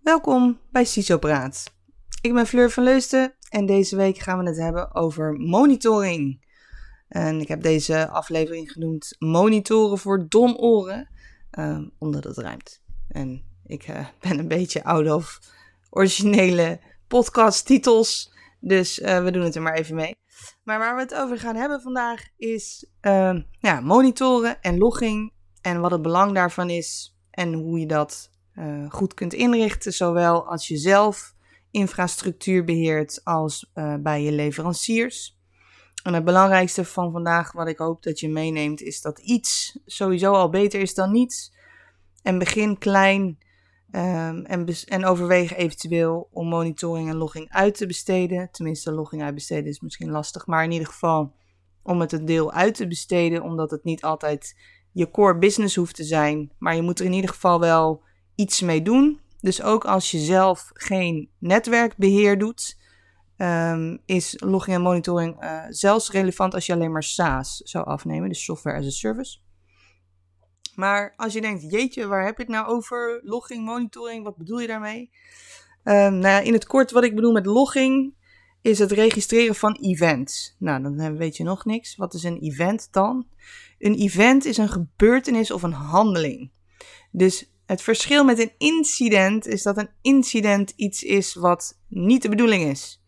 Welkom bij CISO Praat. Ik ben Fleur van Leusden en deze week gaan we het hebben over monitoring. En ik heb deze aflevering genoemd Monitoren voor domoren, uh, omdat het ruimt. En ik uh, ben een beetje out of originele podcasttitels, dus uh, we doen het er maar even mee. Maar waar we het over gaan hebben vandaag is ehm, ja, monitoren en logging en wat het belang daarvan is en hoe je dat uh, goed kunt inrichten, zowel als je zelf infrastructuur beheert als uh, bij je leveranciers. En het belangrijkste van vandaag, wat ik hoop dat je meeneemt, is dat iets sowieso al beter is dan niets. En begin klein um, en, en overweeg eventueel om monitoring en logging uit te besteden. Tenminste, logging uitbesteden is misschien lastig, maar in ieder geval om het een deel uit te besteden, omdat het niet altijd je core business hoeft te zijn. Maar je moet er in ieder geval wel iets mee doen. Dus ook als je zelf geen netwerkbeheer doet, um, is logging en monitoring uh, zelfs relevant als je alleen maar SaaS zou afnemen, dus software as a service. Maar als je denkt, jeetje, waar heb je het nou over? Logging, monitoring, wat bedoel je daarmee? Um, nou ja, in het kort, wat ik bedoel met logging, is het registreren van events. Nou, dan weet je nog niks. Wat is een event dan? Een event is een gebeurtenis of een handeling. Dus het verschil met een incident is dat een incident iets is wat niet de bedoeling is.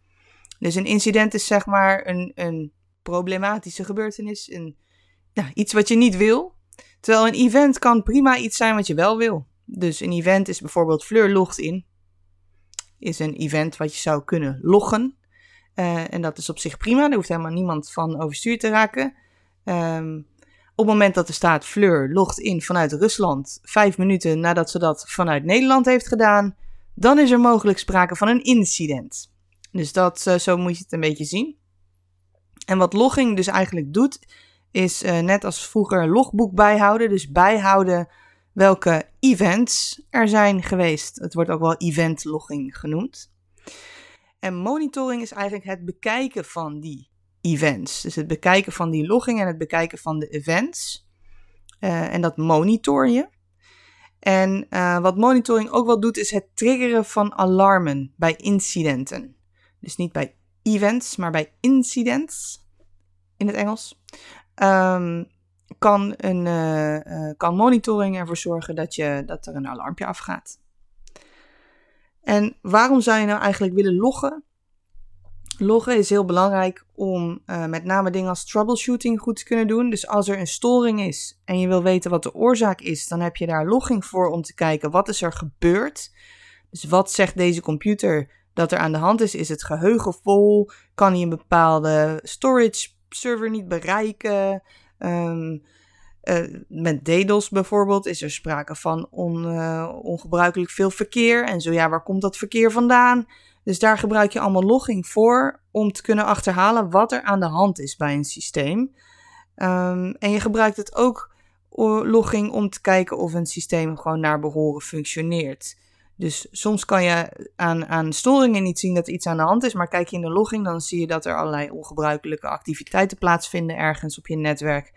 Dus een incident is zeg maar een, een problematische gebeurtenis, een, nou, iets wat je niet wil. Terwijl een event kan prima iets zijn wat je wel wil. Dus een event is bijvoorbeeld Fleur logt in. Is een event wat je zou kunnen loggen. Uh, en dat is op zich prima, daar hoeft helemaal niemand van overstuur te raken. Um, op het moment dat er staat Fleur logt in vanuit Rusland, vijf minuten nadat ze dat vanuit Nederland heeft gedaan, dan is er mogelijk sprake van een incident. Dus dat, uh, zo moet je het een beetje zien. En wat logging dus eigenlijk doet, is uh, net als vroeger logboek bijhouden. Dus bijhouden welke events er zijn geweest. Het wordt ook wel event logging genoemd. En monitoring is eigenlijk het bekijken van die events. Dus het bekijken van die logging en het bekijken van de events. Uh, en dat monitor je. En uh, wat monitoring ook wel doet, is het triggeren van alarmen bij incidenten. Dus niet bij events, maar bij incidents in het Engels. Um, kan, een, uh, kan monitoring ervoor zorgen dat, je, dat er een alarmpje afgaat. En waarom zou je nou eigenlijk willen loggen? Loggen is heel belangrijk om uh, met name dingen als troubleshooting goed te kunnen doen. Dus als er een storing is en je wil weten wat de oorzaak is, dan heb je daar logging voor om te kijken wat is er gebeurd. Dus wat zegt deze computer dat er aan de hand is? Is het geheugen vol? Kan hij een bepaalde storage server niet bereiken? Um, uh, met DDoS bijvoorbeeld is er sprake van on, uh, ongebruikelijk veel verkeer. En zo ja, waar komt dat verkeer vandaan? Dus daar gebruik je allemaal logging voor om te kunnen achterhalen wat er aan de hand is bij een systeem. Um, en je gebruikt het ook logging om te kijken of een systeem gewoon naar behoren functioneert. Dus soms kan je aan, aan storingen niet zien dat er iets aan de hand is, maar kijk je in de logging, dan zie je dat er allerlei ongebruikelijke activiteiten plaatsvinden ergens op je netwerk.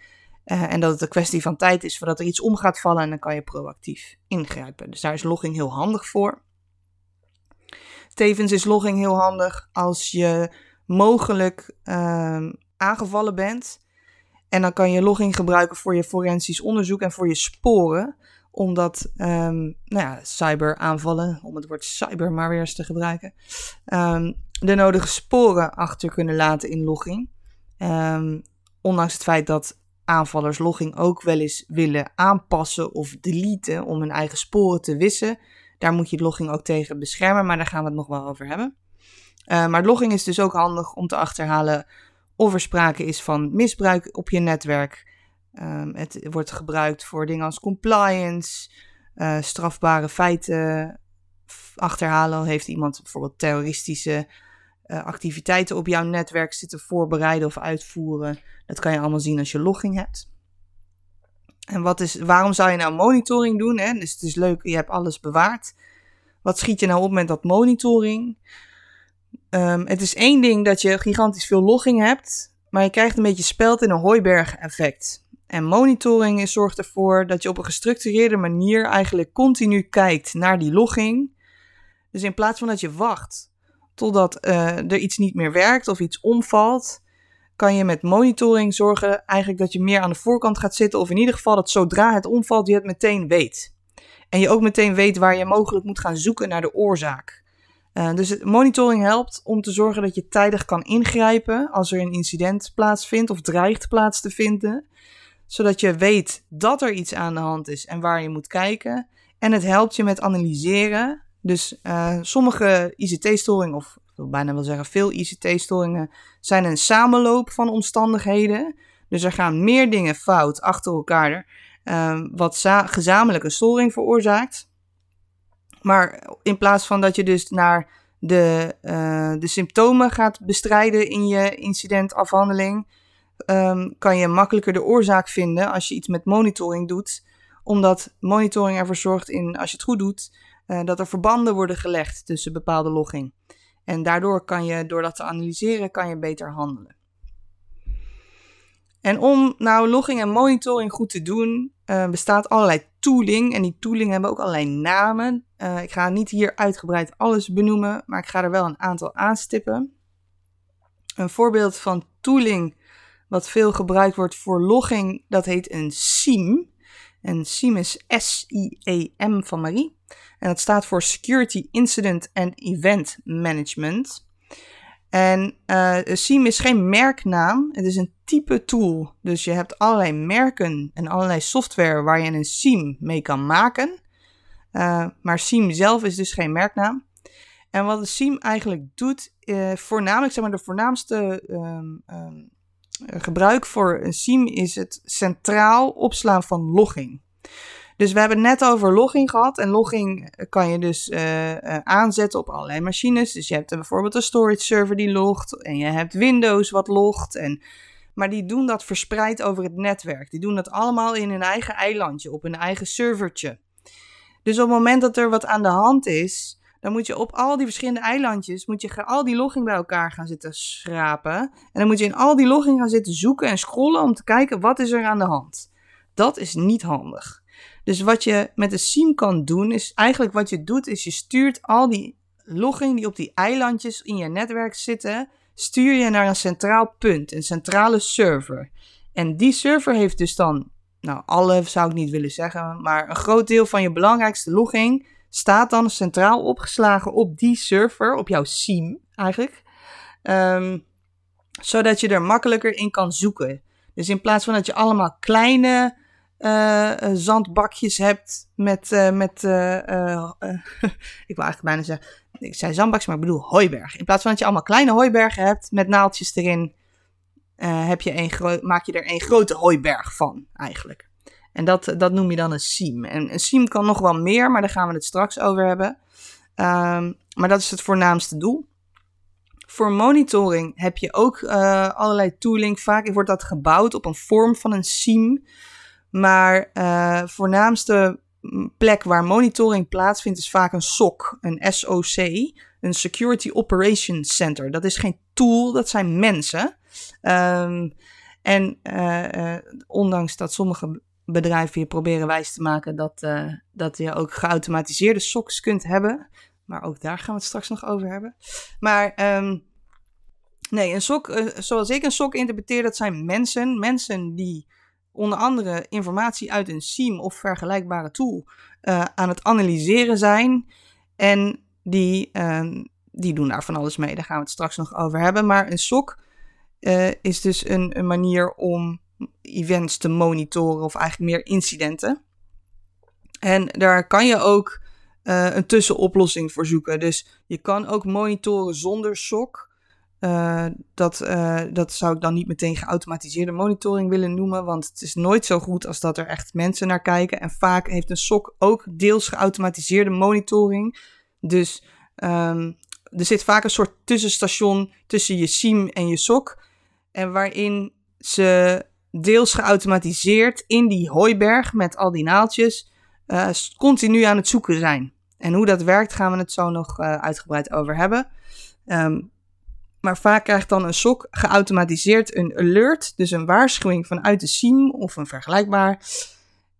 Uh, en dat het een kwestie van tijd is voordat er iets om gaat vallen en dan kan je proactief ingrijpen. Dus daar is logging heel handig voor. Tevens is logging heel handig als je mogelijk uh, aangevallen bent. En dan kan je logging gebruiken voor je forensisch onderzoek en voor je sporen. Omdat um, nou ja, cyberaanvallen, om het woord cyber maar weer eens te gebruiken, um, de nodige sporen achter kunnen laten in logging. Ondanks het feit dat aanvallers logging ook wel eens willen aanpassen of deleten om hun eigen sporen te wissen daar moet je logging ook tegen beschermen, maar daar gaan we het nog wel over hebben. Uh, maar logging is dus ook handig om te achterhalen of er sprake is van misbruik op je netwerk. Um, het wordt gebruikt voor dingen als compliance, uh, strafbare feiten achterhalen. Heeft iemand bijvoorbeeld terroristische uh, activiteiten op jouw netwerk zitten voorbereiden of uitvoeren? Dat kan je allemaal zien als je logging hebt. En wat is, waarom zou je nou monitoring doen? Hè? Dus het is leuk, je hebt alles bewaard. Wat schiet je nou op met dat monitoring? Um, het is één ding dat je gigantisch veel logging hebt, maar je krijgt een beetje speld in een hooiberg effect. En monitoring zorgt ervoor dat je op een gestructureerde manier eigenlijk continu kijkt naar die logging. Dus in plaats van dat je wacht totdat uh, er iets niet meer werkt of iets omvalt, kan je met monitoring zorgen eigenlijk dat je meer aan de voorkant gaat zitten. Of in ieder geval dat zodra het omvalt, je het meteen weet. En je ook meteen weet waar je mogelijk moet gaan zoeken naar de oorzaak. Uh, dus monitoring helpt om te zorgen dat je tijdig kan ingrijpen als er een incident plaatsvindt of dreigt plaats te vinden. Zodat je weet dat er iets aan de hand is en waar je moet kijken. En het helpt je met analyseren. Dus uh, sommige ICT-storingen, of wil bijna wel zeggen veel ICT-storingen, zijn een samenloop van omstandigheden. Dus er gaan meer dingen fout achter elkaar, uh, wat gezamenlijk een storing veroorzaakt. Maar in plaats van dat je dus naar de, uh, de symptomen gaat bestrijden in je incidentafhandeling, um, kan je makkelijker de oorzaak vinden als je iets met monitoring doet. Omdat monitoring ervoor zorgt, in, als je het goed doet, uh, dat er verbanden worden gelegd tussen bepaalde logging. En daardoor kan je, door dat te analyseren, kan je beter handelen. En om nou logging en monitoring goed te doen, uh, bestaat allerlei tooling. En die tooling hebben ook allerlei namen. Uh, ik ga niet hier uitgebreid alles benoemen, maar ik ga er wel een aantal aanstippen. Een voorbeeld van tooling wat veel gebruikt wordt voor logging, dat heet een SIEM. En SIEM is S-I-E-M van Marie. En dat staat voor Security Incident and Event Management. En uh, SIEM is geen merknaam, het is een type tool. Dus je hebt allerlei merken en allerlei software waar je een SIEM mee kan maken. Uh, maar SIEM zelf is dus geen merknaam. En wat de SIEM eigenlijk doet, uh, voornamelijk, zeg maar, de voornaamste um, um, gebruik voor een SIEM is het centraal opslaan van logging. Dus we hebben net over logging gehad. En logging kan je dus uh, uh, aanzetten op allerlei machines. Dus je hebt bijvoorbeeld een storage server die logt. En je hebt Windows wat logt. En, maar die doen dat verspreid over het netwerk. Die doen dat allemaal in hun eigen eilandje, op hun eigen servertje. Dus op het moment dat er wat aan de hand is, dan moet je op al die verschillende eilandjes, moet je al die logging bij elkaar gaan zitten schrapen. En dan moet je in al die logging gaan zitten zoeken en scrollen om te kijken wat is er aan de hand. Dat is niet handig. Dus wat je met de SIEM kan doen, is eigenlijk wat je doet, is je stuurt al die logging die op die eilandjes in je netwerk zitten, stuur je naar een centraal punt, een centrale server. En die server heeft dus dan, nou alle zou ik niet willen zeggen, maar een groot deel van je belangrijkste logging staat dan centraal opgeslagen op die server, op jouw SIEM eigenlijk. Um, zodat je er makkelijker in kan zoeken. Dus in plaats van dat je allemaal kleine uh, zandbakjes hebt met, uh, met ik wil eigenlijk bijna zeggen, ik zei zandbakjes, maar ik bedoel hooiberg. In plaats van dat je allemaal kleine hooibergen hebt met naaldjes erin, heb je een maak je er een grote hooiberg van eigenlijk. En dat, dat noem je dan een seam. En een seam kan nog wel meer, maar daar gaan we het straks over hebben. Um, maar dat is het voornaamste doel. Voor monitoring heb je ook allerlei tooling. Vaak wordt dat gebouwd op een vorm van een SIEM. Maar uh, voornaamste plek waar monitoring plaatsvindt is vaak een SOC, een SOC, een Security Operations Center. Dat is geen tool, dat zijn mensen. Um, en uh, ondanks dat sommige bedrijven je proberen wijs te maken dat, dat je ook geautomatiseerde SOCs kunt hebben. Maar ook daar gaan we het straks nog over hebben. Maar um, nee, een SOC, zoals ik een SOC interpreteer, dat zijn mensen. Mensen die onder andere informatie uit een SIEM of vergelijkbare tool uh, aan het analyseren zijn. En die, um, die doen daar van alles mee. Daar gaan we het straks nog over hebben. Maar een SOC is dus een, een manier om events te monitoren of eigenlijk meer incidenten. En daar kan je ook uh, een tussenoplossing voor zoeken. Dus je kan ook monitoren zonder SOC. Uh, dat, uh, dat zou ik dan niet meteen geautomatiseerde monitoring willen noemen, want het is nooit zo goed als dat er echt mensen naar kijken. En vaak heeft een SOC ook deels geautomatiseerde monitoring. Dus um, er zit vaak een soort tussenstation tussen je SIEM en je SOC. En waarin ze deels geautomatiseerd in die hooiberg met al die naaldjes uh, continu aan het zoeken zijn. En hoe dat werkt gaan we het zo nog uitgebreid over hebben. Um, maar vaak krijgt dan een SOC geautomatiseerd een alert, dus een waarschuwing vanuit de SIEM of een vergelijkbaar.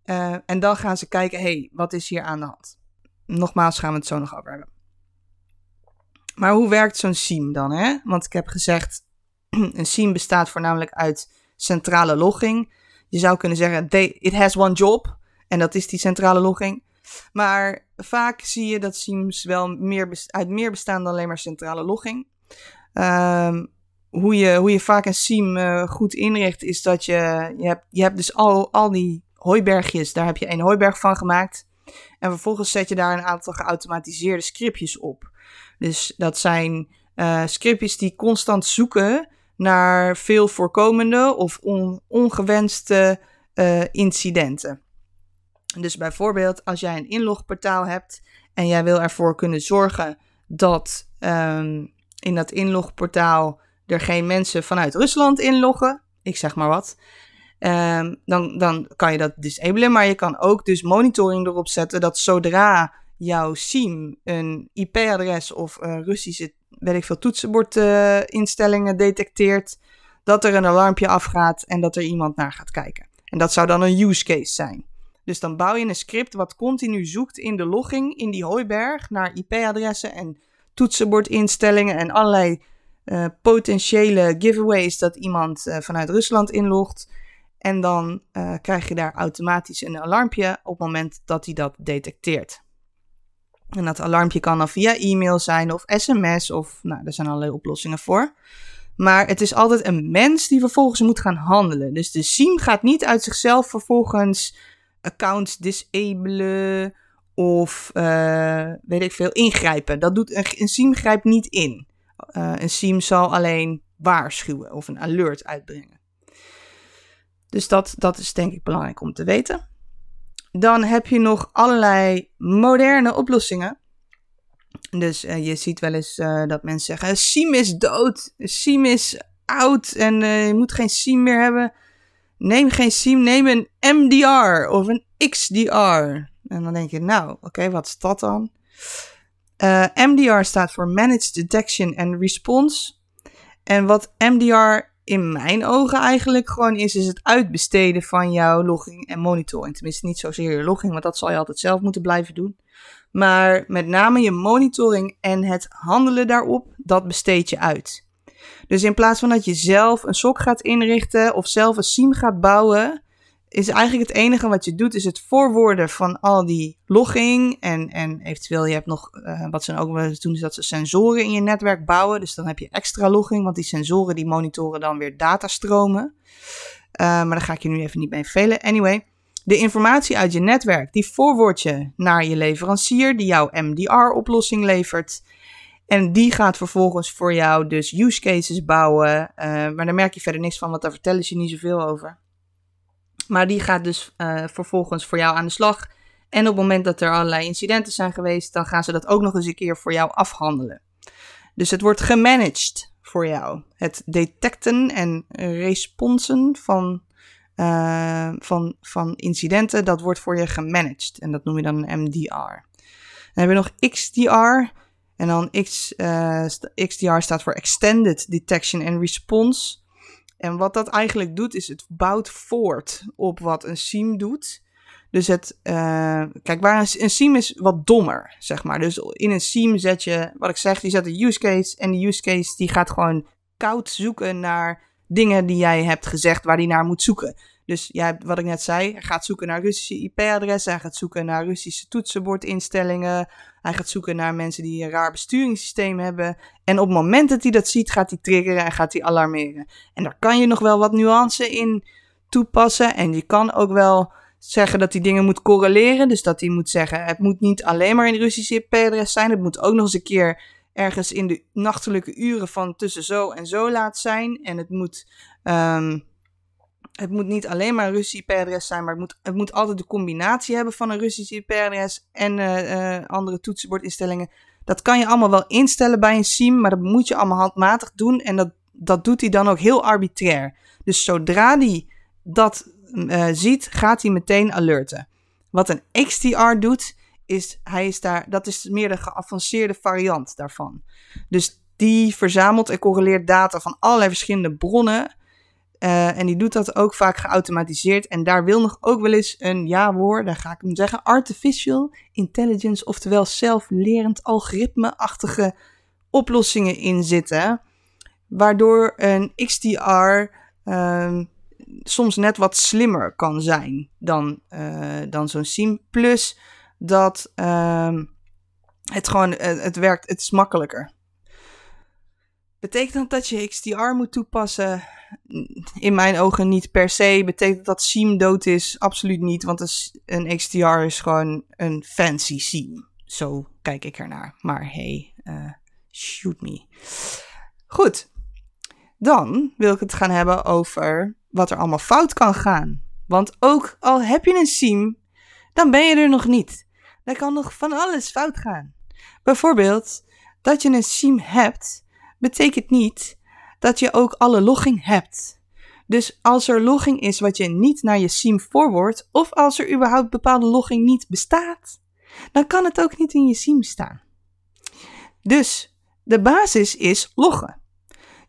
Uh, en dan gaan ze kijken, hey, wat is hier aan de hand? Nogmaals gaan we het zo nog over hebben. Maar hoe werkt zo'n SIEM dan? Hè? Want ik heb gezegd, een SIEM bestaat voornamelijk uit centrale logging. Je zou kunnen zeggen, it has one job. En dat is die centrale logging. Maar vaak zie je dat SIEMs wel meer uit meer bestaan dan alleen maar centrale logging. Um, hoe, je, hoe je vaak een SIEM uh, goed inricht, is dat je, je, hebt, je hebt dus al, al die hooibergjes, daar heb je een hooiberg van gemaakt. En vervolgens zet je daar een aantal geautomatiseerde scriptjes op. Dus dat zijn uh, scriptjes die constant zoeken naar veel voorkomende of on, ongewenste uh, incidenten. Dus bijvoorbeeld als jij een inlogportaal hebt en jij wil ervoor kunnen zorgen dat um, in dat inlogportaal er geen mensen vanuit Rusland inloggen, ik zeg maar wat, um, dan, dan kan je dat disablen. Maar je kan ook dus monitoring erop zetten dat zodra jouw SIEM een IP-adres of Russische, weet ik veel, toetsenbordinstellingen uh, detecteert, dat er een alarmpje afgaat en dat er iemand naar gaat kijken. En dat zou dan een use case zijn. Dus dan bouw je een script wat continu zoekt in de logging in die hooiberg naar IP-adressen en toetsenbordinstellingen en allerlei uh, potentiële giveaways dat iemand uh, vanuit Rusland inlogt. En dan uh, krijg je daar automatisch een alarmpje op het moment dat hij dat detecteert. En dat alarmpje kan dan via e-mail zijn of sms of nou, er zijn allerlei oplossingen voor. Maar het is altijd een mens die vervolgens moet gaan handelen. Dus de SIEM gaat niet uit zichzelf vervolgens accounts disabelen of uh, weet ik veel, ingrijpen. Dat doet een, een SIEM grijpt niet in. Uh, een SIEM zal alleen waarschuwen of een alert uitbrengen. Dus dat, dat is denk ik belangrijk om te weten. Dan heb je nog allerlei moderne oplossingen. Dus uh, je ziet wel eens dat mensen zeggen: SIEM is dood, SIEM is oud en je moet geen SIEM meer hebben. Neem geen SIEM, neem een MDR of een XDR. En dan denk je, nou, oké, wat is dat dan? Uh, MDR staat voor Managed Detection and Response. En wat MDR in mijn ogen eigenlijk gewoon is, is het uitbesteden van jouw logging en monitoring. Tenminste, niet zozeer je logging, want dat zal je altijd zelf moeten blijven doen. Maar met name je monitoring en het handelen daarop, dat besteed je uit. Dus in plaats van dat je zelf een sok gaat inrichten of zelf een SIEM gaat bouwen, is eigenlijk het enige wat je doet, is het voorwoorden van al die logging. En, en eventueel, je hebt nog, uh, wat ze ook wel doen, is dat ze sensoren in je netwerk bouwen. Dus dan heb je extra logging, want die sensoren die monitoren dan weer datastromen. Uh, maar daar ga ik je nu even niet mee velen. Anyway, de informatie uit je netwerk, die voorwoord je naar je leverancier, die jouw MDR-oplossing levert. En die gaat vervolgens voor jou dus use cases bouwen. Uh, maar daar merk je verder niks van, want daar vertellen ze niet zoveel over. Maar die gaat dus uh, vervolgens voor jou aan de slag. En op het moment dat er allerlei incidenten zijn geweest, dan gaan ze dat ook nog eens een keer voor jou afhandelen. Dus het wordt gemanaged voor jou. Het detecten en responsen van, uh, van, van incidenten, dat wordt voor je gemanaged. En dat noem je dan een MDR. Dan hebben we nog XDR. En dan X, uh, XDR staat voor Extended Detection and Response. En wat dat eigenlijk doet, is het bouwt voort op wat een SIEM doet. Dus het, uh, kijk, waar een, een is wat dommer, zeg maar. Dus in een SIEM zet je, wat ik zeg, die zet een use case. En die use case die gaat gewoon koud zoeken naar dingen die jij hebt gezegd waar die naar moet zoeken. Dus jij, wat ik net zei, hij gaat zoeken naar Russische IP-adressen, hij gaat zoeken naar Russische toetsenbordinstellingen, hij gaat zoeken naar mensen die een raar besturingssysteem hebben. En op het moment dat hij dat ziet, gaat hij triggeren en gaat hij alarmeren. En daar kan je nog wel wat nuance in toepassen. En je kan ook wel zeggen dat die dingen moet correleren. Dus dat hij moet zeggen, het moet niet alleen maar een Russische IP-adres zijn. Het moet ook nog eens een keer ergens in de nachtelijke uren van tussen zo en zo laat zijn. En het moet... Um, het moet niet alleen maar een Russisch IP-adres zijn, maar het moet, het moet altijd de combinatie hebben van een Russisch IP-adres en uh, uh, andere toetsenbordinstellingen. Dat kan je allemaal wel instellen bij een SIEM, maar dat moet je allemaal handmatig doen. En dat, dat doet hij dan ook heel arbitrair. Dus zodra hij dat uh, ziet, gaat hij meteen alerten. Wat een XDR doet, is hij is daar, dat is meer de geavanceerde variant daarvan. Dus die verzamelt en correleert data van allerlei verschillende bronnen. Uh, en die doet dat ook vaak geautomatiseerd. En daar wil nog ook wel eens een ja-woord, daar ga ik hem zeggen, artificial intelligence, oftewel zelflerend algoritme-achtige oplossingen in zitten, waardoor een XDR ehm, soms net wat slimmer kan zijn dan, uh, dan zo'n SIM. Plus dat ehm, het gewoon, het werkt, het is makkelijker. Betekent dat dat je XDR moet toepassen? In mijn ogen niet per se. Betekent dat SIEM dood is? Absoluut niet, want een XDR is gewoon een fancy SIEM. Zo kijk ik ernaar. Maar hey, uh, shoot me. Goed, dan wil ik het gaan hebben over wat er allemaal fout kan gaan. Want ook al heb je een SIEM, dan ben je er nog niet. Er kan nog van alles fout gaan. Bijvoorbeeld dat je een SIEM hebt betekent niet dat je ook alle logging hebt. Dus als er logging is wat je niet naar je SIEM forwardt, of als er überhaupt bepaalde logging niet bestaat, dan kan het ook niet in je SIEM staan. Dus de basis is loggen.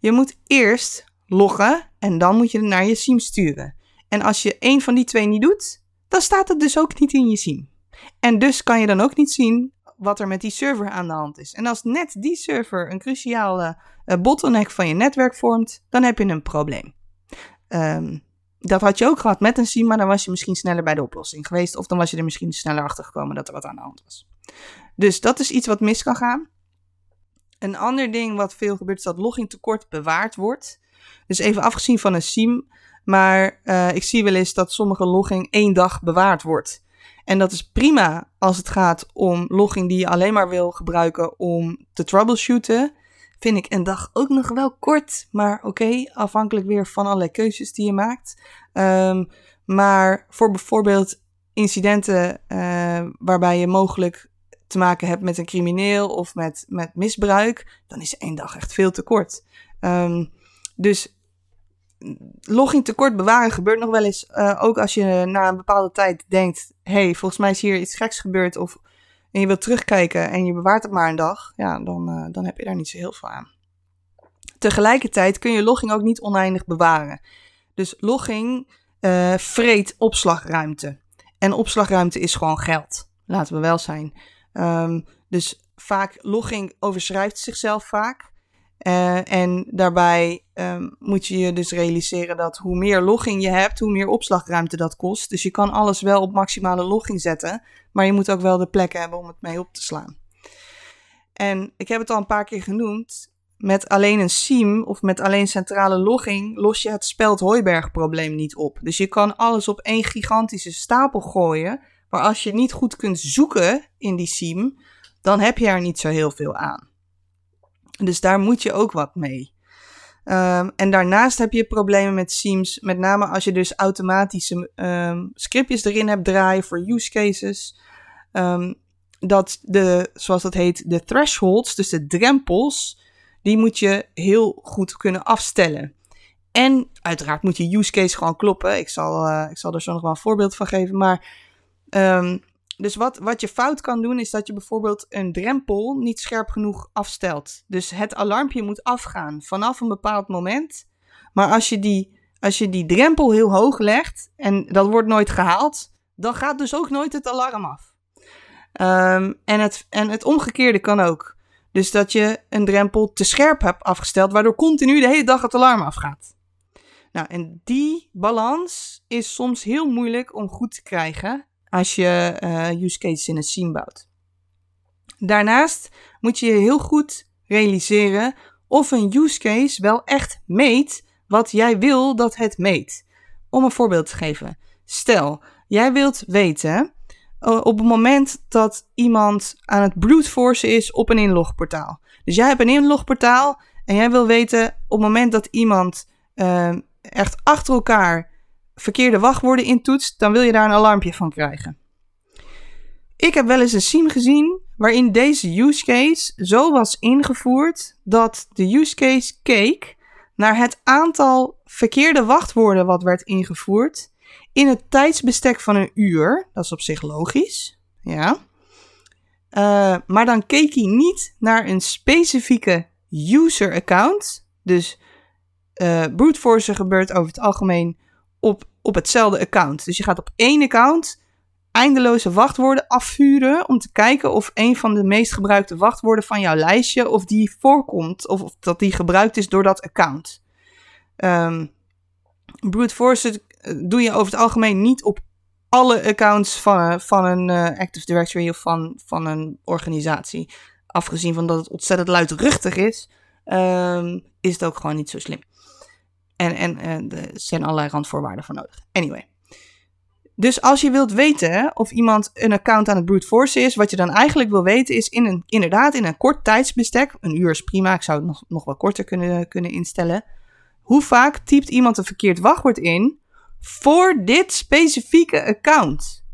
Je moet eerst loggen en dan moet je het naar je SIEM sturen. En als je één van die twee niet doet, dan staat het dus ook niet in je SIEM. En dus kan je dan ook niet zien wat er met die server aan de hand is. En als net die server een cruciale uh, bottleneck van je netwerk vormt, dan heb je een probleem. Um, dat had je ook gehad met een SIEM, maar dan was je misschien sneller bij de oplossing geweest. Of dan was je er misschien sneller achter gekomen dat er wat aan de hand was. Dus dat is iets wat mis kan gaan. Een ander ding wat veel gebeurt is dat logging tekort bewaard wordt. Dus even afgezien van een SIEM. Maar uh, ik zie wel eens dat sommige logging één dag bewaard wordt. En dat is prima als het gaat om logging die je alleen maar wil gebruiken om te troubleshooten. Vind ik een dag ook nog wel kort, maar oké, afhankelijk weer van allerlei keuzes die je maakt. Um, maar voor bijvoorbeeld incidenten uh, waarbij je mogelijk te maken hebt met een crimineel of met, met misbruik, dan is één dag echt veel te kort. Um, dus logging tekort bewaren gebeurt nog wel eens. Uh, ook als je na een bepaalde tijd denkt: hey, volgens mij is hier iets geks gebeurd. Of en je wilt terugkijken en je bewaart het maar een dag. Ja, dan, uh, dan heb je daar niet zo heel veel aan. Tegelijkertijd kun je logging ook niet oneindig bewaren. Dus logging uh, vreet opslagruimte. En opslagruimte is gewoon geld. Laten we wel zijn. Um, dus vaak, logging overschrijft zichzelf vaak. Uh, en daarbij um, moet je je dus realiseren dat hoe meer logging je hebt, hoe meer opslagruimte dat kost. Dus je kan alles wel op maximale logging zetten, maar je moet ook wel de plekken hebben om het mee op te slaan. En ik heb het al een paar keer genoemd. Met alleen een SIEM of met alleen centrale logging los je het speld probleem niet op. Dus je kan alles op één gigantische stapel gooien. Maar als je niet goed kunt zoeken in die SIEM, dan heb je er niet zo heel veel aan. Dus daar moet je ook wat mee. Um, en daarnaast heb je problemen met Seams, met name als je dus automatische um, scriptjes erin hebt draaien voor use cases. Um, dat de, zoals dat heet, de thresholds, dus de drempels, die moet je heel goed kunnen afstellen. En uiteraard moet je use case gewoon kloppen. Ik zal, uh, ik zal er zo nog wel een voorbeeld van geven. Maar dus wat, wat je fout kan doen, is dat je bijvoorbeeld een drempel niet scherp genoeg afstelt. Dus het alarmpje moet afgaan vanaf een bepaald moment. Maar als je die, als je die drempel heel hoog legt en dat wordt nooit gehaald, dan gaat dus ook nooit het alarm af. Um, en, het, en het omgekeerde kan ook. Dus dat je een drempel te scherp hebt afgesteld, waardoor continu de hele dag het alarm afgaat. Nou, en die balans is soms heel moeilijk om goed te krijgen als je uh, use cases in een scene bouwt. Daarnaast moet je je heel goed realiseren of een use case wel echt meet wat jij wil dat het meet. Om een voorbeeld te geven. Stel, jij wilt weten op het moment dat iemand aan het brute forcen is op een inlogportaal. Dus jij hebt een inlogportaal en jij wil weten op het moment dat iemand uh, echt achter elkaar verkeerde wachtwoorden intoetst, dan wil je daar een alarmpje van krijgen. Ik heb wel eens een SIEM gezien waarin deze use case zo was ingevoerd dat de use case keek naar het aantal verkeerde wachtwoorden wat werd ingevoerd in het tijdsbestek van een uur. Dat is op zich logisch, ja. Uh, maar dan keek hij niet naar een specifieke user account. Dus uh, brute force gebeurt over het algemeen op, op hetzelfde account. Dus je gaat op één account eindeloze wachtwoorden afvuren om te kijken of een van de meest gebruikte wachtwoorden van jouw lijstje, of die voorkomt, of, of dat die gebruikt is door dat account. Um, brute force eh, doe je over het algemeen niet op alle accounts van, van een uh, Active Directory of van, van een organisatie. Afgezien van dat het ontzettend luidruchtig is, um, is het ook gewoon niet zo slim. En, en, en er zijn allerlei randvoorwaarden voor nodig. Anyway. Dus als je wilt weten of iemand een account aan het brute force is, wat je dan eigenlijk wil weten is in een, inderdaad in een kort tijdsbestek, een uur is prima, ik zou het nog, nog wel korter kunnen, kunnen instellen. Hoe vaak typt iemand een verkeerd wachtwoord in voor dit specifieke account?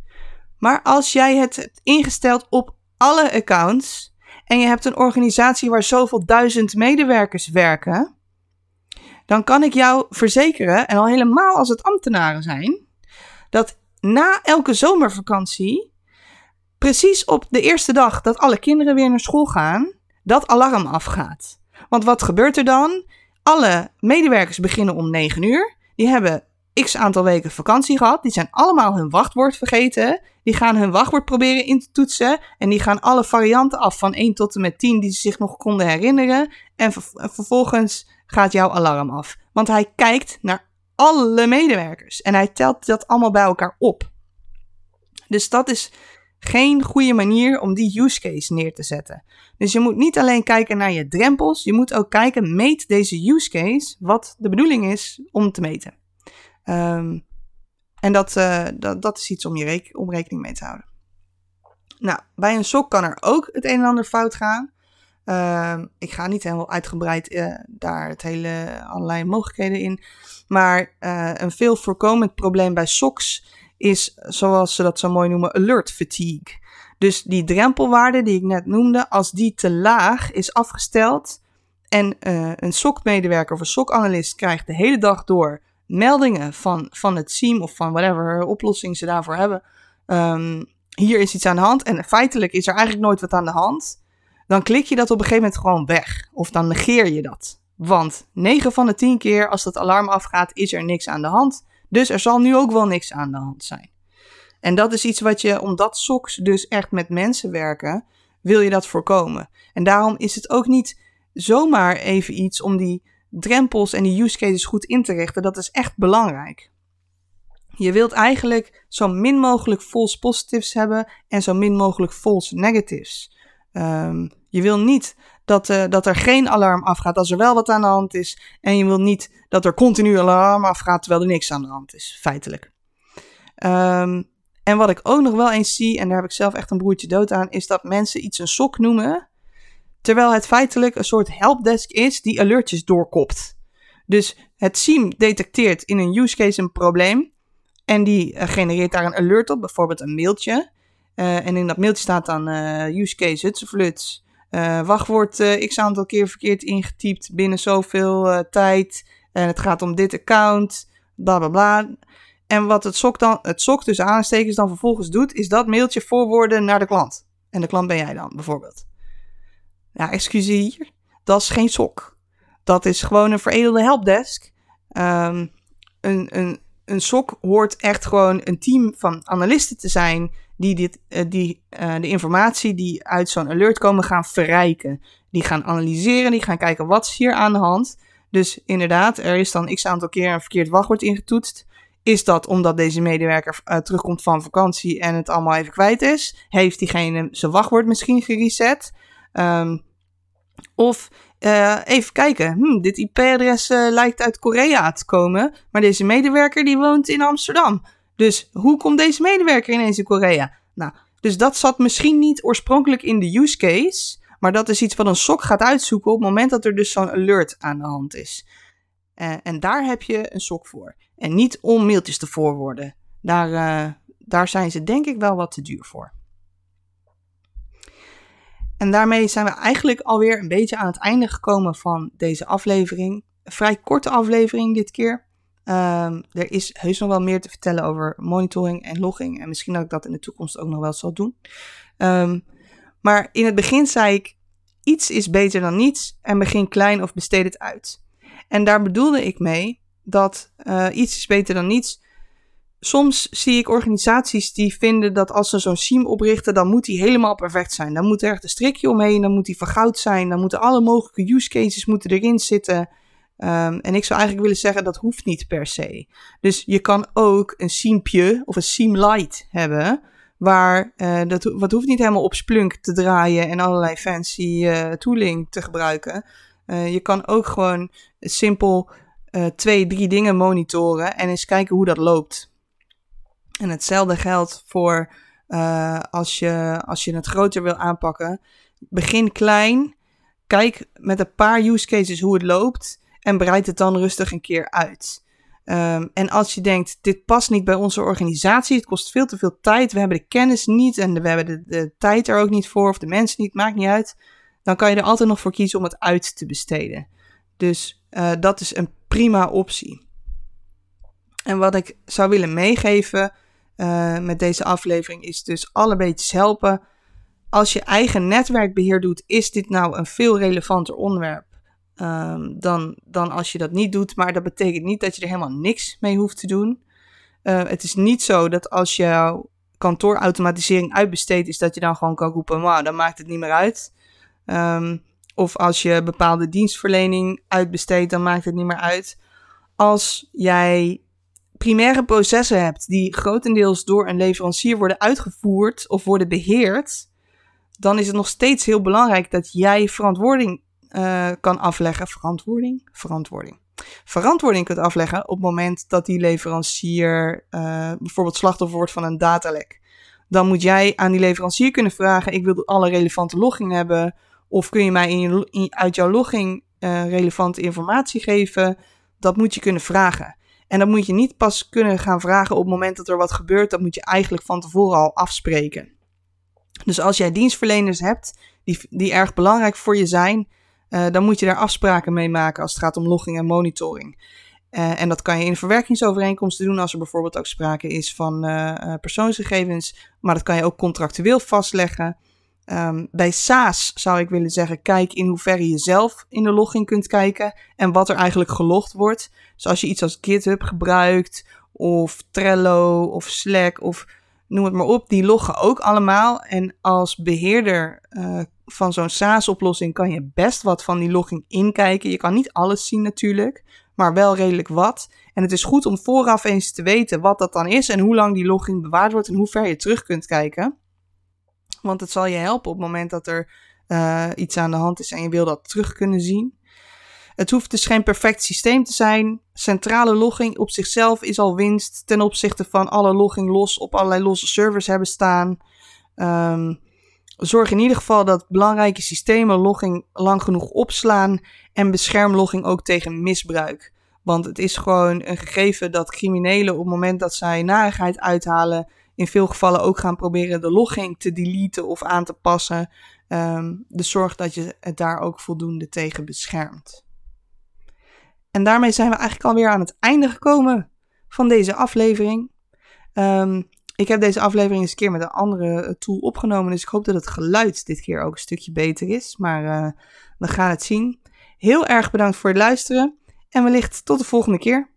Maar als jij het hebt ingesteld op alle accounts en je hebt een organisatie waar zoveel duizend medewerkers werken, dan kan ik jou verzekeren, en al helemaal als het ambtenaren zijn, dat na elke zomervakantie, precies op de eerste dag dat alle kinderen weer naar school gaan, dat alarm afgaat. Want wat gebeurt er dan? Alle medewerkers beginnen om 9 uur. Die hebben x aantal weken vakantie gehad. Die zijn allemaal hun wachtwoord vergeten. Die gaan hun wachtwoord proberen in te toetsen. En die gaan alle varianten af van 1 tot en met 10 die ze zich nog konden herinneren. En vervolgens gaat jouw alarm af. Want hij kijkt naar alle medewerkers. En hij telt dat allemaal bij elkaar op. Dus dat is geen goede manier om die use case neer te zetten. Dus je moet niet alleen kijken naar je drempels, je moet ook kijken, meet deze use case wat de bedoeling is om te meten. Ehm, en dat, uh, dat, dat is iets om, je om rekening mee te houden. Nou, bij een sok kan er ook het een en ander fout gaan. Ehm, ik ga niet helemaal uitgebreid uh, daar het hele allerlei mogelijkheden in. Maar uh, een veel voorkomend probleem bij SOX is, zoals ze dat zo mooi noemen, alert fatigue. Dus die drempelwaarde die ik net noemde, als die te laag is afgesteld en uh, een SOC-medewerker of een SOC-analyst krijgt de hele dag door meldingen van, van het team of van whatever oplossing ze daarvoor hebben. Um, hier is iets aan de hand en feitelijk is er eigenlijk nooit wat aan de hand dan klik je dat op een gegeven moment gewoon weg. Of dan negeer je dat. Want 9 van de 10 keer als dat alarm afgaat, is er niks aan de hand. Dus er zal nu ook wel niks aan de hand zijn. En dat is iets wat je, omdat SOX dus echt met mensen werken, wil je dat voorkomen. En daarom is het ook niet zomaar even iets om die drempels en die use cases goed in te richten. Dat is echt belangrijk. Je wilt eigenlijk zo min mogelijk false positives hebben en zo min mogelijk false negatives. Um, je wil niet dat, uh, dat er geen alarm afgaat als er wel wat aan de hand is. En je wil niet dat er continu alarm afgaat terwijl er niks aan de hand is, feitelijk. Um, en wat ik ook nog wel eens zie, en daar heb ik zelf echt een broertje dood aan, is dat mensen iets een sok noemen. Terwijl het feitelijk een soort helpdesk is die alertjes doorkopt. Dus het SIEM detecteert in een use case een probleem. En die uh, genereert daar een alert op, bijvoorbeeld een mailtje. Uh, en in dat mailtje staat dan use case hutsefluts. Uh, wachtwoord x aantal keer verkeerd ingetypt binnen zoveel tijd. En het gaat om dit account. Bla bla bla. En wat het sok, dan, het sok tussen aanstekens dan vervolgens doet, is dat mailtje voorwoorden naar de klant. En de klant ben jij dan, bijvoorbeeld. Ja, excuseer, dat is geen sok. Dat is gewoon een veredelde helpdesk. Um, een, een, een sok hoort echt gewoon een team van analisten te zijn die, dit, uh, die uh, de informatie die uit zo'n alert komen gaan verrijken. Die gaan analyseren, die gaan kijken wat is hier aan de hand. Dus inderdaad, er is dan x aantal keer een verkeerd wachtwoord ingetoetst. Is dat omdat deze medewerker uh, terugkomt van vakantie en het allemaal even kwijt is? Heeft diegene zijn wachtwoord misschien gereset? Um, of even kijken, hm, dit IP-adres lijkt uit Korea te komen, maar deze medewerker die woont in Amsterdam. Dus hoe komt deze medewerker ineens in Korea? Nou, dus dat zat misschien niet oorspronkelijk in de use case, maar dat is iets wat een SOC gaat uitzoeken op het moment dat er dus zo'n alert aan de hand is. Uh, en daar heb je een SOC voor. En niet om mailtjes te voorwoorden. Daar, daar zijn ze denk ik wel wat te duur voor. En daarmee zijn we eigenlijk alweer een beetje aan het einde gekomen van deze aflevering. Een vrij korte aflevering dit keer. Um, er is heus nog wel meer te vertellen over monitoring en logging. En misschien dat ik dat in de toekomst ook nog wel zal doen. Um, maar in het begin zei ik: iets is beter dan niets en begin klein of besteed het uit. En daar bedoelde ik mee dat uh, iets is beter dan niets soms zie ik organisaties die vinden dat als ze zo'n SIEM oprichten, dan moet die helemaal perfect zijn. Dan moet er echt een strikje omheen, dan moet die van goud zijn, dan moeten alle mogelijke use cases moeten erin zitten. Um, en ik zou eigenlijk willen zeggen dat hoeft niet per se. Dus je kan ook een SIEMpje of een Lite hebben, waar uh, dat wat hoeft niet helemaal op Splunk te draaien en allerlei fancy uh, tooling te gebruiken. Uh, je kan ook gewoon simpel twee, drie dingen monitoren en eens kijken hoe dat loopt. En hetzelfde geldt voor als, je, als je het groter wil aanpakken. Begin klein. Kijk met een paar use cases hoe het loopt. En breid het dan rustig een keer uit. Um, en als je denkt, dit past niet bij onze organisatie, het kost veel te veel tijd, we hebben de kennis niet en we hebben de, tijd er ook niet voor, of de mensen niet, maakt niet uit. Dan kan je er altijd nog voor kiezen om het uit te besteden. Dus uh, dat is een prima optie. En wat ik zou willen meegeven uh, met deze aflevering is dus alle beetjes helpen. Als je eigen netwerkbeheer doet, is dit nou een veel relevanter onderwerp um, dan, dan als je dat niet doet. Maar dat betekent niet dat je er helemaal niks mee hoeft te doen. Uh, het is niet zo dat als jouw kantoorautomatisering uitbesteed is, dat je dan gewoon kan roepen, maar dan maakt het niet meer uit. Um, of als je bepaalde dienstverlening uitbesteedt, dan maakt het niet meer uit. Als jij primaire processen hebt die grotendeels door een leverancier worden uitgevoerd of worden beheerd, dan is het nog steeds heel belangrijk dat jij verantwoording uh, kan afleggen. Verantwoording? Verantwoording. Verantwoording kunt afleggen op het moment dat die leverancier uh, bijvoorbeeld slachtoffer wordt van een datalek. Dan moet jij aan die leverancier kunnen vragen: ik wil alle relevante logging hebben. Of kun je mij in uit jouw logging uh, relevante informatie geven? Dat moet je kunnen vragen. En dat moet je niet pas kunnen gaan vragen op het moment dat er wat gebeurt. Dat moet je eigenlijk van tevoren al afspreken. Dus als jij dienstverleners hebt die, die erg belangrijk voor je zijn, uh, dan moet je daar afspraken mee maken als het gaat om logging en monitoring. Uh, en dat kan je in verwerkingsovereenkomsten doen als er bijvoorbeeld ook sprake is van uh, persoonsgegevens. Maar dat kan je ook contractueel vastleggen. Um, bij SaaS zou ik willen zeggen, kijk in hoeverre je zelf in de logging kunt kijken en wat er eigenlijk gelogd wordt. Dus als je iets als GitHub gebruikt, of Trello, of Slack, of noem het maar op, die loggen ook allemaal. En als beheerder uh, van zo'n SaaS-oplossing kan je best wat van die logging inkijken. Je kan niet alles zien natuurlijk, maar wel redelijk wat. En het is goed om vooraf eens te weten wat dat dan is en hoe lang die logging bewaard wordt en hoe ver je terug kunt kijken. Want het zal je helpen op het moment dat er uh, iets aan de hand is en je wil dat terug kunnen zien. Het hoeft dus geen perfect systeem te zijn. Centrale logging op zichzelf is al winst ten opzichte van alle logging los op allerlei losse servers hebben staan. Um, zorg in ieder geval dat belangrijke systemen logging lang genoeg opslaan en bescherm logging ook tegen misbruik. Want het is gewoon een gegeven dat criminelen op het moment dat zij narigheid uithalen, in veel gevallen ook gaan proberen de logging te deleten of aan te passen. Um, dus zorg dat je het daar ook voldoende tegen beschermt. En daarmee zijn we eigenlijk alweer aan het einde gekomen van deze aflevering. Um, ik heb deze aflevering eens een keer met een andere eh, tool opgenomen, dus ik hoop dat het geluid dit keer ook een stukje beter is. Maar uh, we gaan het zien. Heel erg bedankt voor het luisteren en wellicht tot de volgende keer.